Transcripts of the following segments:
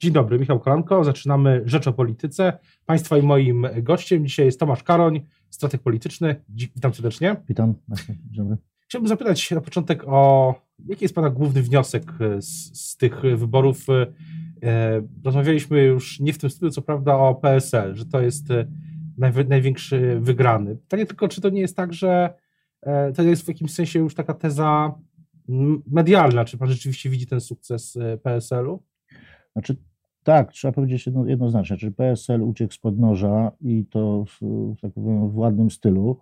Dzień dobry, Michał Kolanko. Zaczynamy Rzecz o Polityce. Państwa i moim gościem dzisiaj jest Tomasz Karoń, strateg polityczny. Witam serdecznie. Witam. Dzień dobry. Chciałbym zapytać na początek o jaki jest Pana główny wniosek z, z tych wyborów. E, rozmawialiśmy już nie w tym stylu, co prawda, o PSL, że to jest e, największy wygrany. Pytanie tylko, czy to nie jest tak, że e, to jest w jakimś sensie już taka teza medialna, czy Pan rzeczywiście widzi ten sukces PSL-u? Znaczy, tak, trzeba powiedzieć jedno, jednoznacznie, że PSL uciekł z podnoża i to w, tak powiem, w ładnym stylu.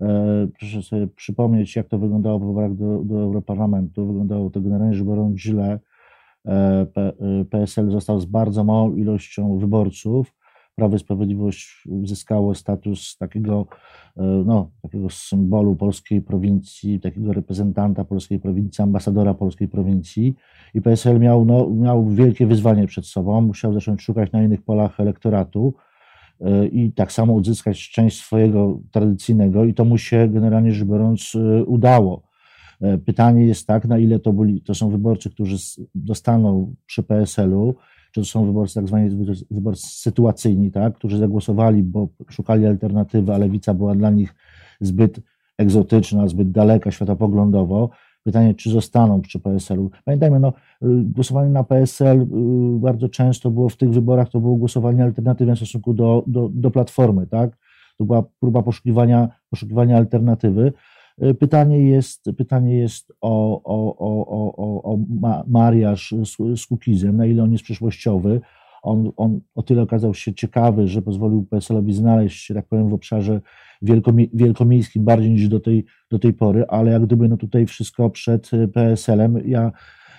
E, proszę sobie przypomnieć, jak to wyglądało w wyborach do, do Europarlamentu. Wyglądało to generalnie rzecz biorąc źle. E, PSL został z bardzo małą ilością wyborców. Prawo i Sprawiedliwość uzyskało status takiego, e, no, takiego symbolu polskiej prowincji, takiego reprezentanta polskiej prowincji, ambasadora polskiej prowincji. I PSL miał, no, miał wielkie wyzwanie przed sobą, musiał zacząć szukać na innych polach elektoratu e, i tak samo uzyskać część swojego tradycyjnego. I to mu się generalnie rzecz biorąc e, udało. Pytanie jest tak, na ile to, byli, to są wyborcy, którzy dostaną przy PSL-u, czy to są wyborcy tak zwani wyborcy sytuacyjni, tak, którzy zagłosowali, bo szukali alternatywy, a lewica była dla nich zbyt egzotyczna, zbyt daleka światopoglądowo. Pytanie, czy zostaną przy PSL-u. Pamiętajmy, no, głosowanie na PSL y, bardzo często było w tych wyborach, to było głosowanie alternatywne w stosunku do, do, do Platformy, tak? To była próba poszukiwania, poszukiwania alternatywy. E, pytanie jest, pytanie jest o, o, o, o, o mariaż z, z Kukizem, na ile on jest przyszłościowy. On, on o tyle okazał się ciekawy, że pozwolił PSL-owi znaleźć się, tak powiem, w obszarze wielkomie, wielkomiejskim bardziej niż do tej, do tej pory, ale jak gdyby no tutaj wszystko przed PSL-em. Ja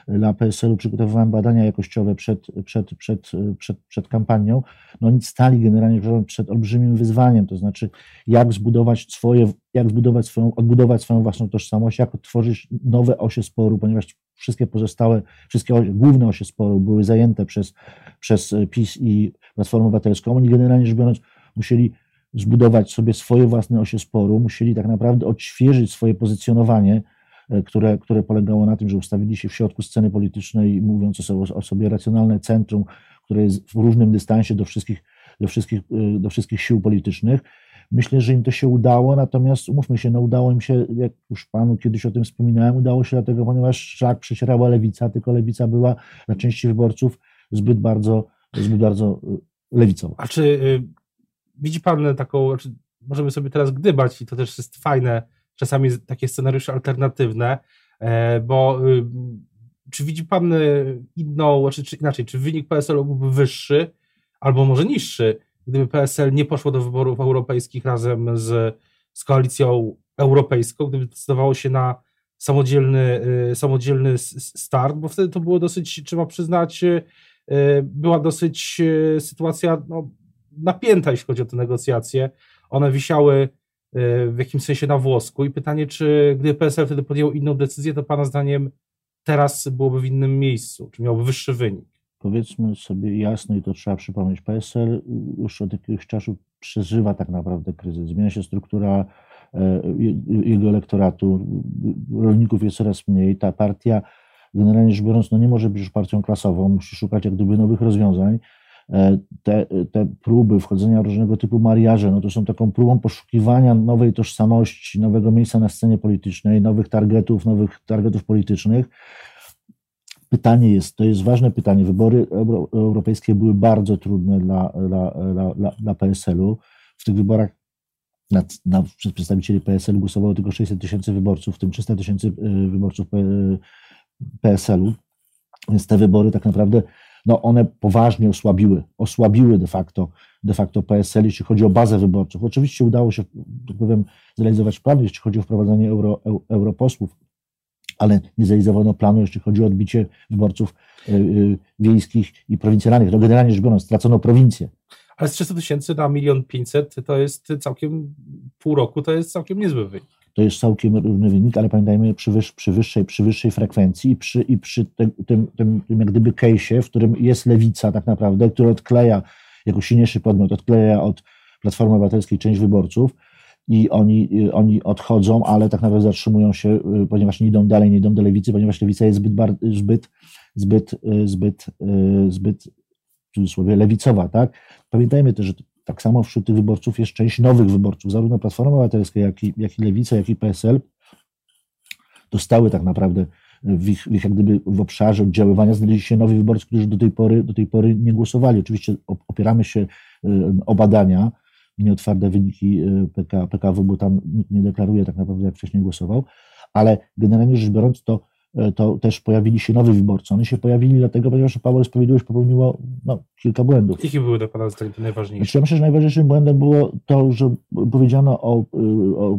dla PSL-u przygotowywałem badania jakościowe przed, przed, przed, przed, przed kampanią, no oni stali generalnie przed olbrzymim wyzwaniem, to znaczy jak zbudować swoje, jak zbudować swoją, odbudować swoją własną tożsamość, jak otworzyć nowe osie sporu, ponieważ wszystkie pozostałe, wszystkie osie, główne osie sporu były zajęte przez, przez PiS i Platformę Obywatelską. Oni generalnie rzecz biorąc musieli zbudować sobie swoje własne osie sporu, musieli tak naprawdę odświeżyć swoje pozycjonowanie, które, które polegało na tym, że ustawili się w środku sceny politycznej, mówiąc o o sobie racjonalne centrum, które jest w różnym dystansie do wszystkich, do, wszystkich, e, do wszystkich sił politycznych. Myślę, że im to się udało, natomiast umówmy się, no udało im się, jak już panu kiedyś o tym wspominałem, udało się dlatego, ponieważ szlak przecierała lewica, tylko lewica była dla części wyborców zbyt bardzo, zbyt bardzo e, lewicową. A czy y, widzi pan taką, znaczy, możemy sobie teraz gdybać i to też jest fajne, czasami takie scenariusze alternatywne, e, bo y, czy widzi Pan y, inną, czy, czy inaczej, czy wynik PSL byłby wyższy albo może niższy, gdyby PSL nie poszło do wyborów europejskich razem z, z koalicją europejską, gdyby zdecydowało się na samodzielny, y, samodzielny start, bo wtedy to było dosyć, trzeba przyznać, była dosyć sytuacja no, napięta, jeśli chodzi o te negocjacje. One wisiały w jakimś sensie na włosku. I pytanie, czy gdyby PSL wtedy podjął inną decyzję, to Pana zdaniem teraz byłoby w innym miejscu, czy miałby wyższy wynik? Powiedzmy sobie jasno i to trzeba przypomnieć, PSL już od jakiegoś czasu przeżywa tak naprawdę kryzys. Zmienia się struktura e, jego elektoratu, rolników jest coraz mniej, ta partia generalnie rzecz biorąc no nie może być już partią klasową, musi szukać jak gdyby nowych rozwiązań te, te próby wchodzenia w różnego typu mariaże, no to są taką próbą poszukiwania nowej tożsamości, nowego miejsca na scenie politycznej, nowych targetów, nowych targetów politycznych. Pytanie jest, to jest ważne pytanie. Wybory euro, europejskie były bardzo trudne dla, dla, dla, dla PSL-u. W tych wyborach na, na, przedstawicieli PSL głosowało tylko 600 tysięcy wyborców, w tym 300 tysięcy e, wyborców PSL-u. Więc te wybory tak naprawdę no one poważnie osłabiły, osłabiły de facto, de facto PSL, jeśli chodzi o bazę wyborczą. Oczywiście udało się, tak powiem, zrealizować plan, jeśli chodzi o wprowadzenie euro, europosłów, ale nie zrealizowano planu, jeśli chodzi o odbicie wyborców y, y, wiejskich i prowincjonalnych. No generalnie rzecz biorąc, stracono prowincję. Ale z 300 tysięcy na milion pięćset to jest całkiem, pół roku to jest całkiem niezły wynik to jest całkiem równy wynik, ale pamiętajmy przy, wyż, przy, wyższej, przy wyższej frekwencji i przy, i przy tym, tym, tym, tym jak gdyby case'ie, w którym jest lewica tak naprawdę, która odkleja jako silniejszy podmiot, odkleja od Platformy Obywatelskiej część wyborców i oni, oni odchodzą, ale tak naprawdę zatrzymują się, y, ponieważ nie idą dalej, nie idą do lewicy, ponieważ lewica jest zbyt, zbyt, zbyt, y, zbyt, y, zbyt w cudzysłowie lewicowa, tak? Pamiętajmy też, że tak samo wśród tych wyborców jest część nowych wyborców, zarówno Platforma Obywatelska, jak i, jak i Lewica, jak i PSL dostały tak naprawdę w ich, w ich jak gdyby w obszarze oddziaływania znaleźli się nowi wyborcy, którzy do tej pory, do tej pory nie głosowali. Oczywiście opieramy się y, o badania, nieotwarte wyniki y, PK, PKW, bo tam nikt nie deklaruje tak naprawdę, jak wcześniej głosował, ale generalnie rzecz biorąc, to, to też pojawili się nowi wyborcy. Oni się pojawili dlatego, ponieważ Paweł Sprawiedliwość popełniło no, kilka błędów. Jakie były te Pana zdaniem najważniejsze? Znaczy, ja myślę, że najważniejszym błędem było to, że powiedziano o,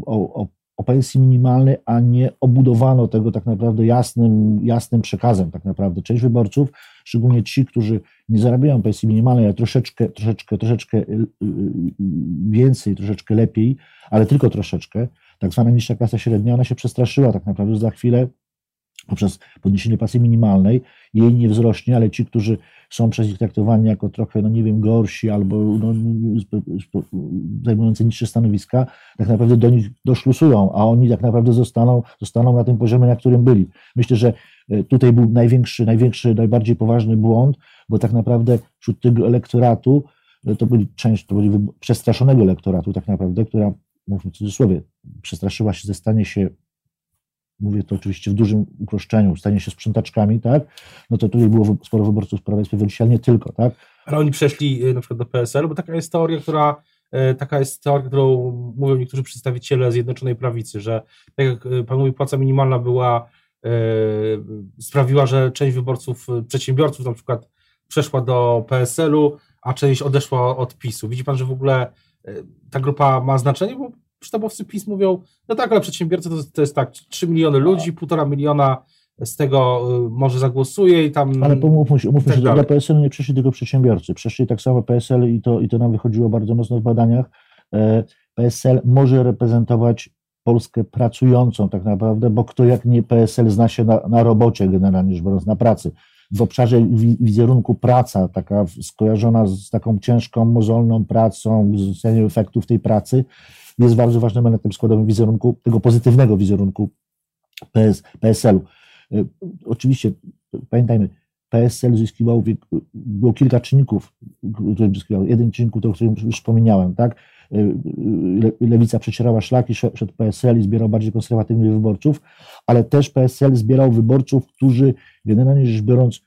o, o, o pensji minimalnej, a nie obudowano tego tak naprawdę jasnym, jasnym przekazem tak naprawdę. Część wyborców, szczególnie ci, którzy nie zarabiają pensji minimalnej, a troszeczkę, troszeczkę, troszeczkę y, y, więcej, troszeczkę lepiej, ale tylko troszeczkę, tak zwana niższa klasa średnia, ona się przestraszyła tak naprawdę, że za chwilę poprzez podniesienie pensji minimalnej jej nie wzrośnie, ale ci, którzy są przez nich traktowani jako trochę, no nie wiem, gorsi albo no, zajmujący niższe stanowiska, tak naprawdę do nich doszlusują, a oni tak naprawdę zostaną, zostaną na tym poziomie, na którym byli. Myślę, że e, tutaj był największy, największy, najbardziej poważny błąd, bo tak naprawdę wśród tego elektoratu, e, to byli część, to byli przestraszonego elektoratu tak naprawdę, która, w cudzysłowie, przestraszyła się ze stanie się mówię to oczywiście w dużym uproszczeniu, stanie się sprzątaczkami, tak, no to tutaj było sporo wyborców Prawa i Sprawiedliwości, ale nie tylko, tak. Ale oni przeszli y, na przykład do PSL, bo taka jest teoria, która y, taka jest teoria, którą mówią niektórzy przedstawiciele Zjednoczonej Prawicy, że tak jak y, pan mówi, płaca minimalna była, sprawiła, że część wyborców, przedsiębiorców na przykład przeszła do PSL-u, a część odeszła od PiSu. Widzi pan, że w ogóle ta grupa ma znaczenie, bo sztabowcy PiS mówią, no tak, ale przedsiębiorcy to, to jest tak, 3 miliony ludzi, półtora miliona z tego y, może zagłosuje i tam... Ale pomówmy się, umówmy tak się, dla PSL nie przeszli tylko przedsiębiorcy, przeszli tak samo PSL i to, i to nam wychodziło bardzo mocno w badaniach. E, PSL może reprezentować Polskę pracującą tak naprawdę, bo kto jak nie PSL zna się na, na robocie generalnie rzecz biorąc, na pracy. W obszarze wizerunku praca, taka skojarzona z taką ciężką, mozolną pracą, z efektów tej pracy, jest bardzo ważnym elementem składowym wizerunku, tego pozytywnego wizerunku PS, PSL-u. Y, oczywiście, pamiętajmy, PSL zyskiwał, było kilka czynników, które zyskiwał. Jeden czynnik, o którym już wspomniałem, tak? Y, y, lewica przecierała szlaki, szedł PSL i zbierał bardziej konserwatywnych wyborców, ale też PSL zbierał wyborców, którzy generalnie rzecz biorąc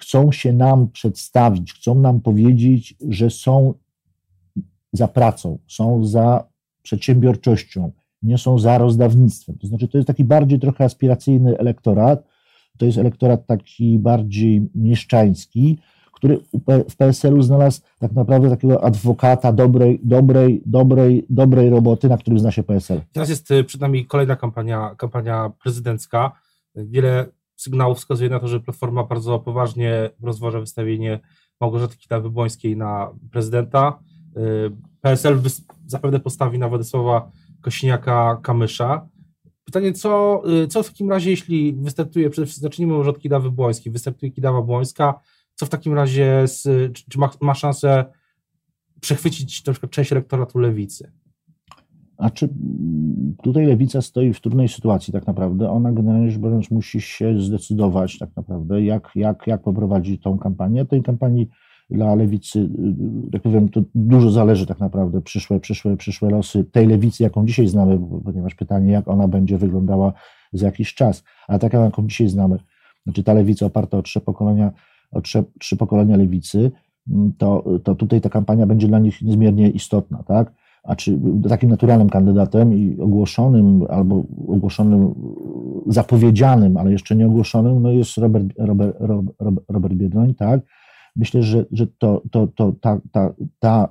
chcą się nam przedstawić, chcą nam powiedzieć, że są za pracą, są za przedsiębiorczością, nie są za rozdawnictwem. To znaczy, to jest taki bardziej trochę aspiracyjny elektorat, to jest elektorat taki bardziej mieszczański, który w PSL-u znalazł tak naprawdę takiego adwokata dobrej, dobrej, dobrej, dobrej roboty, na którym zna się PSL. Teraz jest y, przed nami kolejna kampania, kampania prezydencka. Wiele sygnałów wskazuje na to, że Platforma bardzo poważnie rozważa wystawienie Małgorzaty Kidawy-Błońskiej na prezydenta. Y, PSL zapewne postawi na Władysława Kośniaka-Kamysza. Pytanie, co, y, co w takim razie, jeśli wystartuje, przede wszystkim zacznijmy może od Kidawy Błońskiej, wystartuje Kidawa Błońska, co w takim razie, z, czy, ma, ma szansę przechwycić na przykład część elektoratu lewicy? A czy tutaj lewica stoi w trudnej sytuacji tak naprawdę? Ona generalnie rzecz biorąc musi się zdecydować tak naprawdę, jak, jak, jak poprowadzić tą kampanię. Tej kampanii dla lewicy, tak powiem, to dużo zależy tak naprawdę przyszłe, przyszłe, przyszłe losy tej lewicy, jaką dzisiaj znamy, ponieważ pytanie, jak ona będzie wyglądała za jakiś czas, a taka, jaką dzisiaj znamy, znaczy ta lewica oparta o trzy pokolenia, trzy, trzy pokolenia lewicy, to, to tutaj ta kampania będzie dla nich niezmiernie istotna, tak? A czy takim naturalnym kandydatem i ogłoszonym albo ogłoszonym, zapowiedzianym, ale jeszcze nie ogłoszonym, no jest Robert, Robert, Robert, Robert Biedroń, tak? Myślę, że, że to, to, to, ta, ta, ta,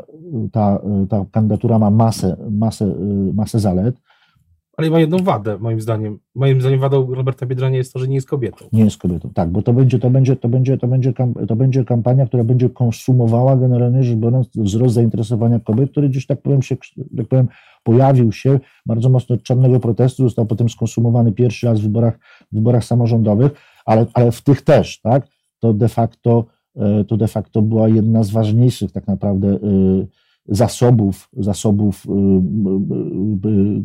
ta, ta kandydatura ma masę, masę, masę zalet. Ale ma jedną wadę, moim zdaniem. Moim zdaniem wadą Roberta Biedronia jest to, że nie jest kobietą. Nie jest kobietą, tak, bo to będzie, to będzie, to będzie, to będzie, to będzie kampania, która będzie konsumowała generalnie rzecz biorąc wzrost zainteresowania kobiet, który gdzieś tak powiem się, tak powiem, pojawił się bardzo mocno od czarnego protestu, został potem skonsumowany pierwszy raz w wyborach, w wyborach samorządowych, ale, ale w tych też, tak, to de facto E, to de facto była jedna z ważniejszych tak naprawdę e, zasobów, zasobów e,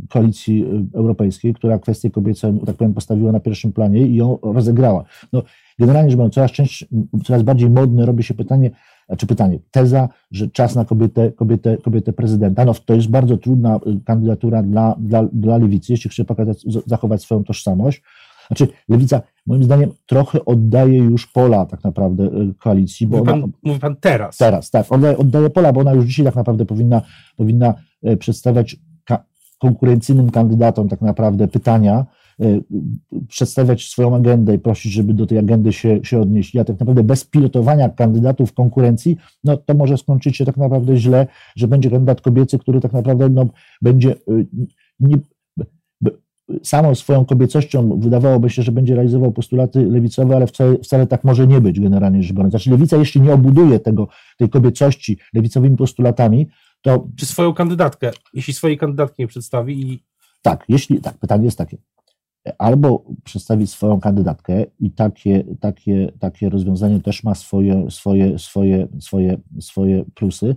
koalicji europejskiej, która kwestię kobiecą, tak powiem, postawiła na pierwszym planie i ją rozegrała. No, generalnie rzecz biorąc, coraz, część, coraz bardziej modne robi się pytanie, znaczy pytanie, teza, że czas na kobietę, kobietę, kobietę prezydenta, no to jest bardzo trudna y, kandydatura dla, dla, dla lewicy, jeśli chce pokazać, zachować swoją tożsamość. Znaczy, lewica, moim zdaniem, trochę oddaje już pola tak naprawdę y, koalicji. Bo mówi, pan, ona, mówi pan teraz. Teraz, tak. Oddaje, oddaje pola, bo ona już dzisiaj tak naprawdę powinna, powinna y, przedstawiać konkurencyjnym kandydatom tak naprawdę pytania, E, przedstawiać swoją agendę i prosić, żeby do tej agendy się, się odnieść. Ja tak naprawdę bez pilotowania kandydatów konkurencji, no to może skończyć się tak naprawdę źle, że będzie kandydat kobiecy, który tak naprawdę no, będzie e, nie, samą swoją kobiecością wydawałoby się, że będzie realizował postulaty lewicowe, ale wcale, wcale tak może nie być generalnie rzecz biorąc. Znaczy lewica, jeśli nie obuduje tego, tej kobiecości lewicowymi postulatami, to... Czy swoją kandydatkę, jeśli swojej kandydatki nie przedstawi i... Tak, jeśli, tak, pytanie jest takie albo przedstawić swoją kandydatkę i takie, takie, takie rozwiązanie też ma swoje, swoje, swoje, swoje, swoje plusy,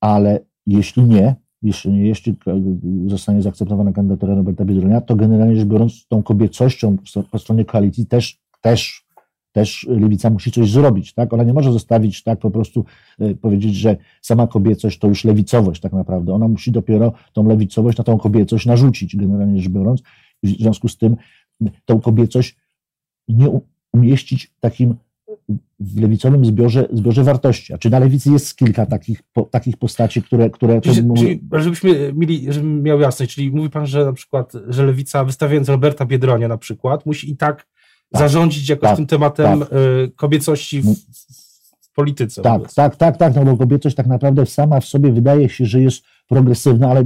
ale jeśli nie, jeśli, jeśli zostanie zaakceptowana kandydatura Roberta Biedronia, to generalnie rzecz biorąc tą kobiecością po stronie koalicji też, też, też Lewica musi coś zrobić, tak? Ona nie może zostawić tak po prostu e, powiedzieć, że sama kobiecość to już lewicowość tak naprawdę. Ona musi dopiero tą lewicowość na tą kobiecość narzucić, generalnie rzecz biorąc w związku z tym tą kobiecość nie umieścić takim w lewicowym zbiorze, zbiorze wartości. A czy na lewicy jest kilka takich, po, takich postaci, które... które czyli, czyli, żebyśmy mieli, żebym miał jasność, czyli mówi pan, że na przykład, że lewica wystawiając Roberta Biedronia na przykład, musi i tak, tak zarządzić jakoś tak, tym tematem tak. Y, kobiecości w, w polityce. Tak, tak, tak, tak, no bo kobiecość tak naprawdę sama w sobie wydaje się, że jest progresywna, ale,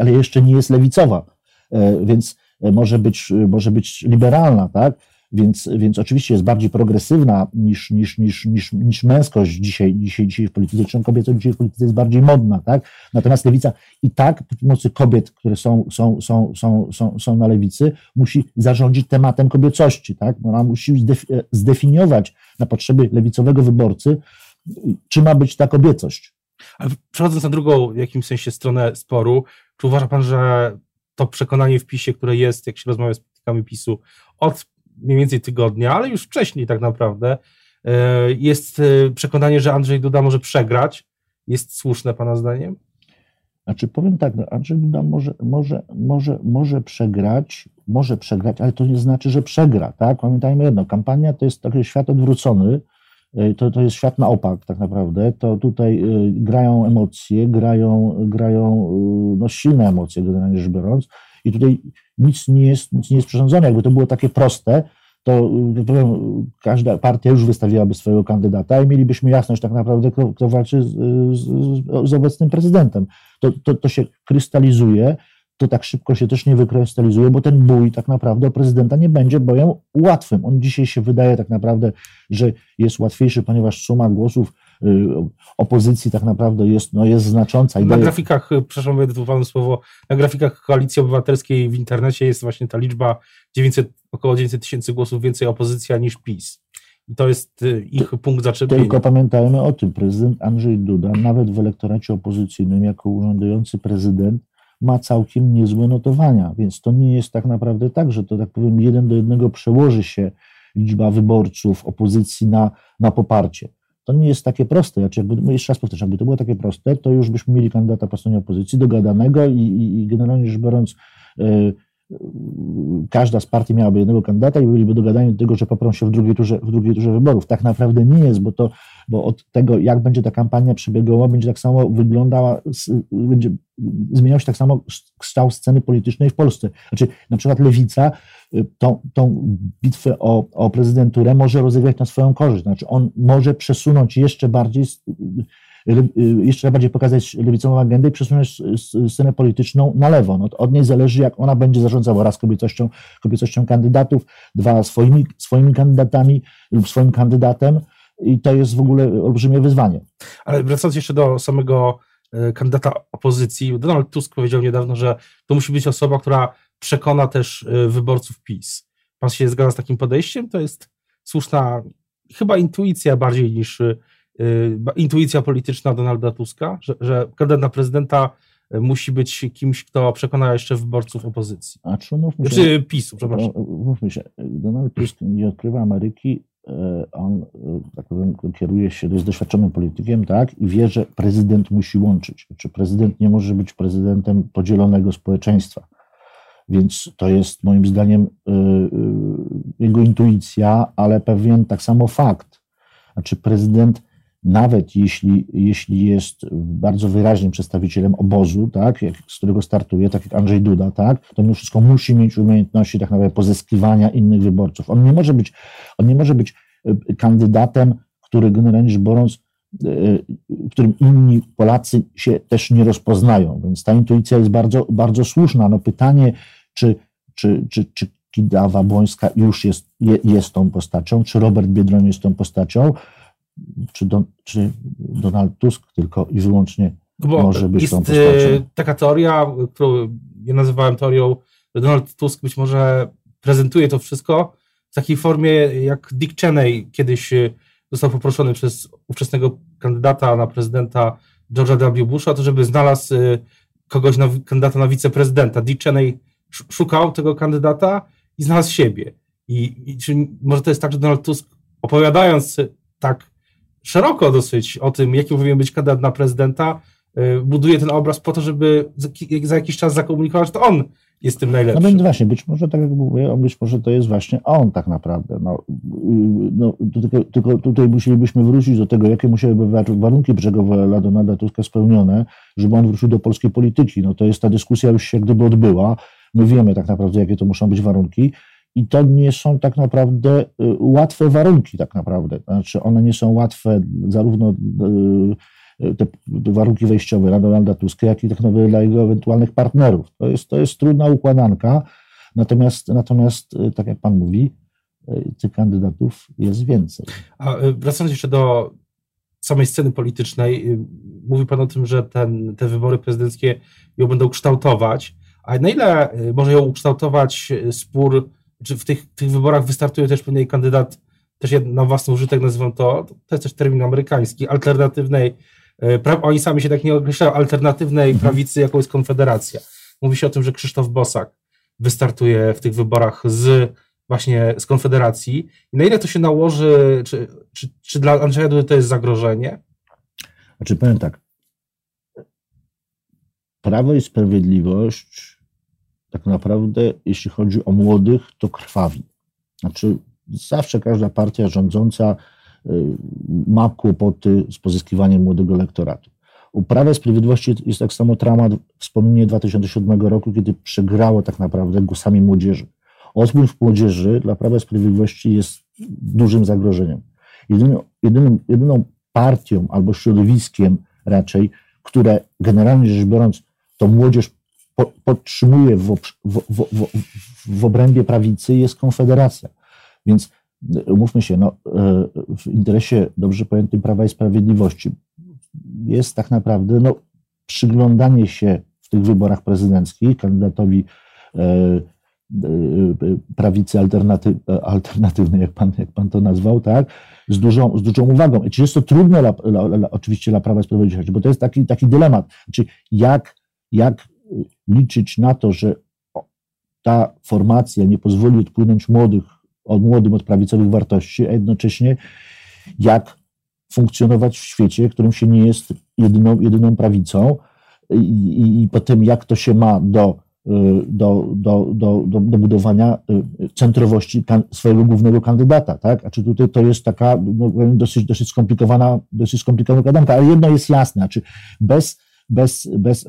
ale jeszcze nie jest lewicowa. E, więc może być, może być liberalna, tak? Więc, więc oczywiście jest bardziej progresywna niż, niż, niż, niż, niż męskość dzisiaj, dzisiaj, dzisiaj w polityce, czy kobieca dzisiaj w polityce jest bardziej modna, tak? Natomiast lewica i tak przy pomocy kobiet, które są, są, są, są, są, są na lewicy, musi zarządzić tematem kobiecości, tak? Ona musi zdefiniować na potrzeby lewicowego wyborcy, czy ma być ta kobiecość. Ale przechodząc na drugą w jakimś sensie stronę sporu, czy uważa pan, że to przekonanie w PiSie, które jest, jak się rozmawia z politykami PiSu, od mniej więcej tygodnia, ale już wcześniej tak naprawdę, e, jest e, przekonanie, że Andrzej Duda może przegrać. Jest słuszne Pana zdaniem? Znaczy powiem tak, no Andrzej Duda może, może, może, może przegrać, może przegrać, ale to nie znaczy, że przegra, tak? Pamiętajmy jedno, kampania to jest taki świat odwrócony, e, to, to jest świat na opak tak naprawdę, to tutaj grają emocje, grają, grają no, silne emocje generalnie rzecz biorąc i tutaj nic nie jest, nic nie jest przyrządzone. Jakby to było takie proste, to powiem, każda partia już wystawiłaby swojego kandydata i mielibyśmy jasność tak naprawdę, kto, kto walczy z, z, z, obecnym prezydentem. To, to, to się krystalizuje, to tak szybko się też nie wykrystalizuje, bo ten bój tak naprawdę prezydenta nie będzie bojem łatwym. On dzisiaj się wydaje tak naprawdę, że jest łatwiejszy, ponieważ suma głosów Y, opozycji tak naprawdę jest, no, jest znacząca. na daje... grafikach, y, przepraszam, wydawałem słowo, na grafikach Koalicji Obywatelskiej w internecie jest właśnie ta liczba 900, około 900 tysięcy głosów więcej opozycja niż PiS. I to jest y, ich punkt zaczepienia. Tylko pamiętajmy o tym, prezydent Andrzej Duda, nawet w elektoracie opozycyjnym, jako urzędujący prezydent, ma całkiem niezłe notowania, więc to nie jest tak naprawdę tak, że to tak powiem jeden do jednego przełoży się liczba wyborców opozycji na, na poparcie to nie jest takie proste. Jakby, no jeszcze raz powtarzam, jakby to było takie proste, to już byśmy mieli kandydata po stronie opozycji, dogadanego i, i, i generalnie rzecz biorąc, yy, każda z partii miałaby jednego kandydata i byliby dogadani do tego, że poprą się w drugiej turze, w drugiej turze wyborów. Tak naprawdę nie jest, bo to, bo od tego, jak będzie ta kampania przebiegała, będzie tak samo wyglądała, będzie zmieniał się tak samo kształt sceny politycznej w Polsce. Znaczy, na przykład Lewica y, tą, tą bitwę o, o prezydenturę może rozegrać na swoją korzyść. Znaczy, on może przesunąć jeszcze bardziej jeszcze bardziej pokazać lewicową agendę i przesunąć scenę polityczną na lewo. No od niej zależy, jak ona będzie zarządzała raz kobiecością, kobiecością kandydatów, dwa swoimi, swoimi kandydatami lub swoim kandydatem i to jest w ogóle olbrzymie wyzwanie. Ale wracając jeszcze do samego y, kandydata opozycji, Donald Tusk powiedział niedawno, że to musi być osoba, która przekona też y, wyborców PiS. Pan się zgadza z takim podejściem? To jest słuszna chyba intuicja bardziej niż Y, intuicja polityczna Donalda Tuska, że, że kandydat na prezydenta y, musi być kimś, kto przekona jeszcze wyborców opozycji. A czy mówmy się, znaczy PiSu, przepraszam. Mówmy się, Donald Tusk nie odkrywa Ameryki, on, tak powiem, kieruje się, jest doświadczonym politykiem, tak, i wie, że prezydent musi łączyć. Czy prezydent nie może być prezydentem podzielonego społeczeństwa. Więc to jest moim zdaniem jego intuicja, ale pewien tak samo fakt. Znaczy prezydent nawet jeśli, jeśli jest bardzo wyraźnym przedstawicielem obozu, tak, jak, z którego startuje, tak jak Andrzej Duda, tak, to mimo wszystko musi mieć umiejętności tak naprawdę pozyskiwania innych wyborców. On nie może być, on nie może być e, kandydatem, który generalnie rzecz biorąc, e, którym inni Polacy się też nie rozpoznają. Więc ta intuicja jest bardzo, bardzo słuszna. No pytanie, czy, czy, czy, czy Kidawa Błońska już jest, jest tą postacią, czy Robert Biedroń jest tą postacią, czy, do, czy Donald Tusk tylko i wyłącznie no Bo może być jest tą postacią? E, taka teoria, którą ja nazywałem teorią, że Donald Tusk być może prezentuje to wszystko w takiej formie, jak Dick Cheney kiedyś e, został poproszony przez ówczesnego kandydata na prezydenta George'a W. Busha, to żeby znalazł e, kogoś na kandydata na wiceprezydenta. Dick Cheney szukał tego kandydata i znalazł siebie. I, i czy może to jest tak, że Donald Tusk opowiadając tak szeroko dosyć o tym, jaki powinien być kandydat na prezydenta, y, buduje ten obraz po to, żeby za jakiś czas zakomunikować, że to on jest tym najlepszym. No więc właśnie, być może tak jak mówię, być może to jest właśnie on tak naprawdę. No, y, no, tylko, tylko tutaj musielibyśmy wrócić do tego, jakie musiałyby być warunki brzegowe dla Donalda Tuska spełnione, żeby on wrócił do polskiej polityki. No to jest ta dyskusja już się gdyby odbyła. My wiemy tak naprawdę, jakie to muszą być warunki. I to nie są tak naprawdę y, łatwe warunki, tak naprawdę. Znaczy, one nie są łatwe zarówno y, y, te warunki wejściowe dla Donalda Tuska, jak i tak naprawdę dla jego ewentualnych partnerów. To jest, to jest trudna układanka, natomiast, natomiast, tak jak pan mówi, tych kandydatów jest więcej. A wracając jeszcze do samej sceny politycznej, mówi pan o tym, że ten, te wybory prezydenckie ją będą kształtować, a na ile może ją ukształtować spór czy w tych, tych wyborach wystartuje też pewien kandydat, też na własny użytek nazywam to, to jest też termin amerykański, alternatywnej, e, pra, oni sami się tak nie określają, alternatywnej mhm. prawicy, jaką jest Konfederacja. Mówi się o tym, że Krzysztof Bosak wystartuje w tych wyborach z właśnie z Konfederacji. I na ile to się nałoży, czy, czy, czy dla Andrzeja Dudy to jest zagrożenie? Znaczy powiem tak, Prawo i Sprawiedliwość tak naprawdę, jeśli chodzi o młodych, to krwawi. Znaczy, zawsze każda partia rządząca y, ma kłopoty z pozyskiwaniem młodego elektoratu. U Prawa Sprawiedliwości jest tak samo dramat wspomnienie 2007 roku, kiedy przegrało tak naprawdę głosami młodzieży. Odpływ młodzieży dla Prawa Sprawiedliwości jest dużym zagrożeniem. Jedyną, jedyną, jedyną partią albo środowiskiem raczej, które generalnie rzecz biorąc to młodzież podtrzymuje w, w, w, w obrębie prawicy, jest Konfederacja. Więc e, umówmy się, no, e, w interesie dobrze pojętym Prawa i Sprawiedliwości jest tak naprawdę no, przyglądanie się w tych wyborach prezydenckich kandydatowi e, prawicy alternatyw, alternatywnej, jak pan, jak pan to nazwał, tak, z dużą, z dużą uwagą. Czy jest to trudne oczywiście dla Prawa i Sprawiedliwości, bo to jest taki, taki dylemat. Znaczy, jak, jak liczyć na to, że ta formacja nie pozwoli odpłynąć młodych, od młodym od prawicowych wartości, a jednocześnie jak funkcjonować w świecie, którym się nie jest jedyną, jedyną prawicą i, i, i potem jak to się ma do, do, do, do, do, do budowania centrowości swojego głównego kandydata, tak? A czy tutaj to jest taka no, dosyć, dosyć skomplikowana, dosyć skomplikowana gadanka, ale jedno jest jasne, znaczy bez bez, bez,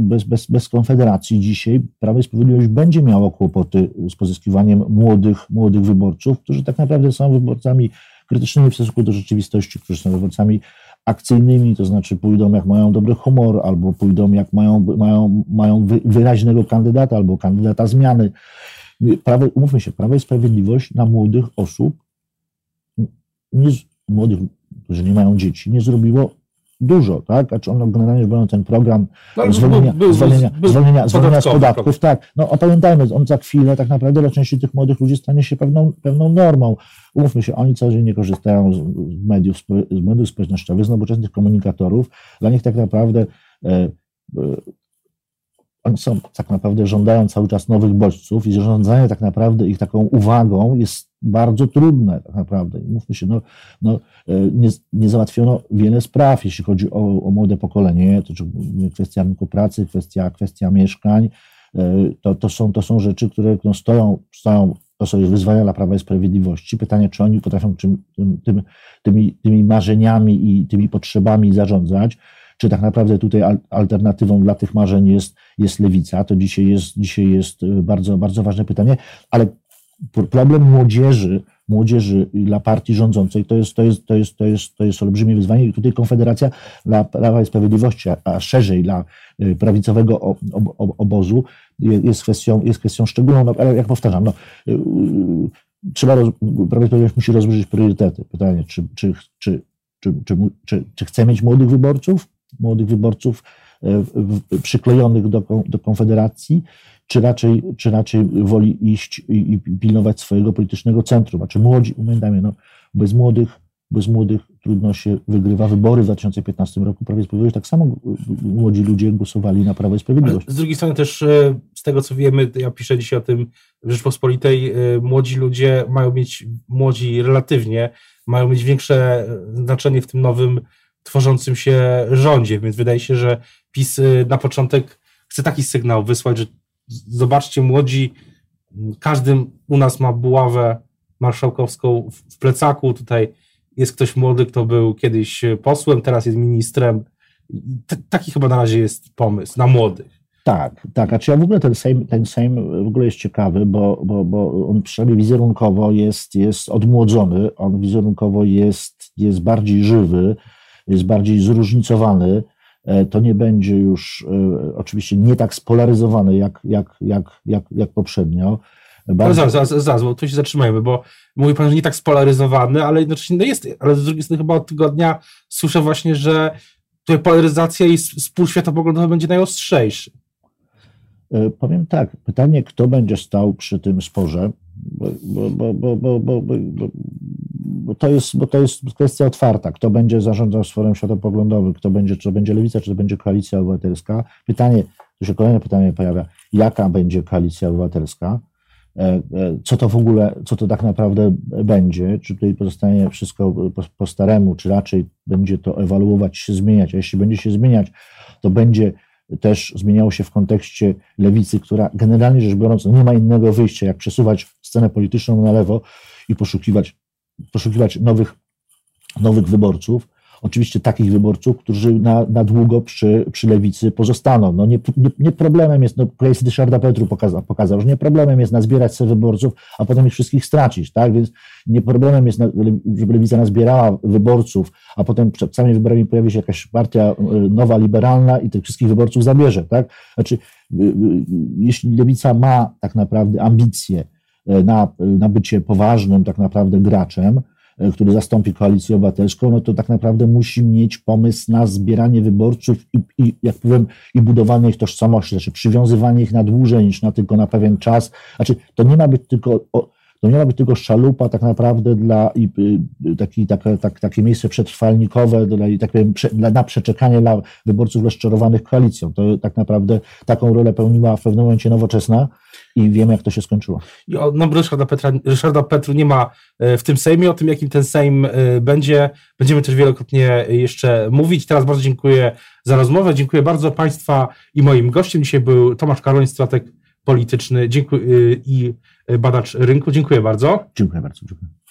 bez, bez, bez Konfederacji dzisiaj Prawo i Sprawiedliwość będzie miało kłopoty z pozyskiwaniem młodych, młodych wyborców, którzy tak naprawdę są wyborcami krytycznymi w stosunku do rzeczywistości, którzy są wyborcami akcyjnymi, to znaczy pójdą jak mają dobry humor, albo pójdą jak mają, mają, mają wyraźnego kandydata, albo kandydata zmiany. Prawo, umówmy się, Prawo i Sprawiedliwość na młodych osób, nie, młodych, którzy nie mają dzieci, nie zrobiło dużo, tak? A czy on generalnie był ten program no, zwolnienia, był, zwolnienia, był, zwolnienia, zwolnienia z podatków, tak? No opamiętajmy, on za chwilę tak naprawdę dla części tych młodych ludzi stanie się pewną, pewną normą. Umówmy się, oni co dzień nie korzystają z mediów, z mediów społecznościowych, z nowoczesnych komunikatorów. Dla nich tak naprawdę e, e, oni są tak naprawdę żądają cały czas nowych bodźców i zarządzanie tak naprawdę ich taką uwagą jest bardzo trudne tak naprawdę. I mówmy się, no, no, e, nie, nie załatwiono wiele spraw, jeśli chodzi o, o młode pokolenie, to czy kwestia rynku pracy, kwestia, kwestia mieszkań, e, to, to, są, to są rzeczy, które no, stoją, stoją to są wyzwania dla Prawa i Sprawiedliwości. Pytanie, czy oni potrafią tym, tym, tymi, tymi marzeniami i tymi potrzebami zarządzać, czy tak naprawdę tutaj alternatywą dla tych marzeń jest, jest lewica, to dzisiaj jest, dzisiaj jest y, bardzo, bardzo ważne pytanie, ale problem młodzieży, młodzieży dla partii rządzącej to jest, to jest, to jest, to jest, to jest olbrzymie wyzwanie i tutaj Konfederacja dla Prawa i Sprawiedliwości, a szerzej dla y, prawicowego obozu jest kwestią, jest kwestią szczególną, no, ale jak powtarzam, no, y, trzeba, roz, Prawo i Sprawiedliwość musi rozłożyć priorytety. Pytanie, czy, czy, czy, czy, czy, czy, czy chce mieć młodych wyborców, młodych wyborców e, przyklejonych do, do Konfederacji, czy raczej, czy raczej woli iść i, i pilnować swojego politycznego centrum. A czy młodzi, pamiętajmy, no, bez młodych, bez młodych trudno się wygrywa wybory w 2015 roku Prawie Sprawiedliwość. Tak samo młodzi ludzie głosowali na Prawo i Sprawiedliwość. z drugiej strony też e, z tego co wiemy, ja piszę dzisiaj o tym w Rzeczpospolitej, e, młodzi ludzie mają mieć, młodzi relatywnie, mają mieć większe znaczenie w tym nowym tworzącym się rządzie, więc wydaje się, że PiS y, na początek chce taki sygnał wysłać, że zobaczcie młodzi, każdy u nas ma buławę marszałkowską w plecaku, tutaj jest ktoś młody, kto był kiedyś posłem, teraz jest ministrem. taki chyba na razie jest pomysł na młodych. Tak, tak. A czy ja w ogóle ten Sejm, ten Sejm w ogóle jest ciekawy, bo, bo, bo on przynajmniej wizerunkowo jest, jest odmłodzony, on wizerunkowo jest, jest bardziej żywy jest bardziej zróżnicowany, e, to nie będzie już e, oczywiście nie tak spolaryzowany jak, jak, jak, jak, jak poprzednio. Bardzo... zaraz, zaraz, zaraz, bo tu się zatrzymajmy, bo mówi pan, że nie tak spolaryzowany, ale jednocześnie no jest, ale z drugiej strony chyba od tygodnia słyszę właśnie, że tutaj polaryzacja i spór światopoglądowy będzie najostrzejszy. E, powiem tak, pytanie, kto będzie stał przy tym sporze, bo, bo, bo, bo, bo, bo, bo, to jest, bo to jest kwestia otwarta. Kto będzie zarządzał sforem światopoglądowym, kto będzie, czy to będzie lewica, czy to będzie koalicja obywatelska. Pytanie, tu się kolejne pytanie pojawia, jaka będzie koalicja obywatelska? E, e, co to w ogóle, co to tak naprawdę będzie? Czy tutaj pozostanie wszystko po, po staremu, czy raczej będzie to ewaluować, się zmieniać? A jeśli będzie się zmieniać, to będzie też zmieniało się w kontekście lewicy, która generalnie rzecz biorąc nie ma innego wyjścia, jak przesuwać scenę polityczną na lewo i poszukiwać, poszukiwać nowych, nowych wyborców. Oczywiście takich wyborców, którzy na, na długo przy, przy lewicy pozostaną. No nie, nie, nie problemem jest, no kolej Ryszarda Petru pokazał, pokazał, że nie problemem jest nazbierać sobie wyborców, a potem ich wszystkich stracić, tak? Więc nie problemem jest, żeby lewica nazbierała wyborców, a potem przed samymi wyborami pojawi się jakaś partia y, nowa, liberalna i tych wszystkich wyborców zabierze, tak? Znaczy, y, y, jeśli lewica ma tak naprawdę ambicje na, na bycie poważnym tak naprawdę graczem, E, który zastąpi koalicję obywatelską, no to tak naprawdę musi mieć pomysł na zbieranie wyborców i, i jak powiem, i budowanie ich tożsamości, znaczy przywiązywanie ich na dłużej niż na tylko na pewien czas. Znaczy, to nie ma być tylko to nie ma być tylko szalupa tak naprawdę dla i, taki, taka, tak, takie miejsce przetrwalnikowe dla, tak powiem, prze, dla, na przeczekanie dla wyborców rozczarowanych koalicją. To tak naprawdę taką rolę pełniła w pewnym momencie nowoczesna i wiemy, jak to się skończyło. No, Ryszarda, Petra, Ryszarda Petru nie ma e, w tym Sejmie. O tym, jakim ten Sejm e, będzie, będziemy też wielokrotnie jeszcze mówić. Teraz bardzo dziękuję za rozmowę. Dziękuję bardzo Państwa i moim gościem. Dzisiaj był Tomasz Karoń, strateg polityczny dziękuję, i badacz rynku. Dziękuję bardzo. Dziękuję bardzo. Dziękuję.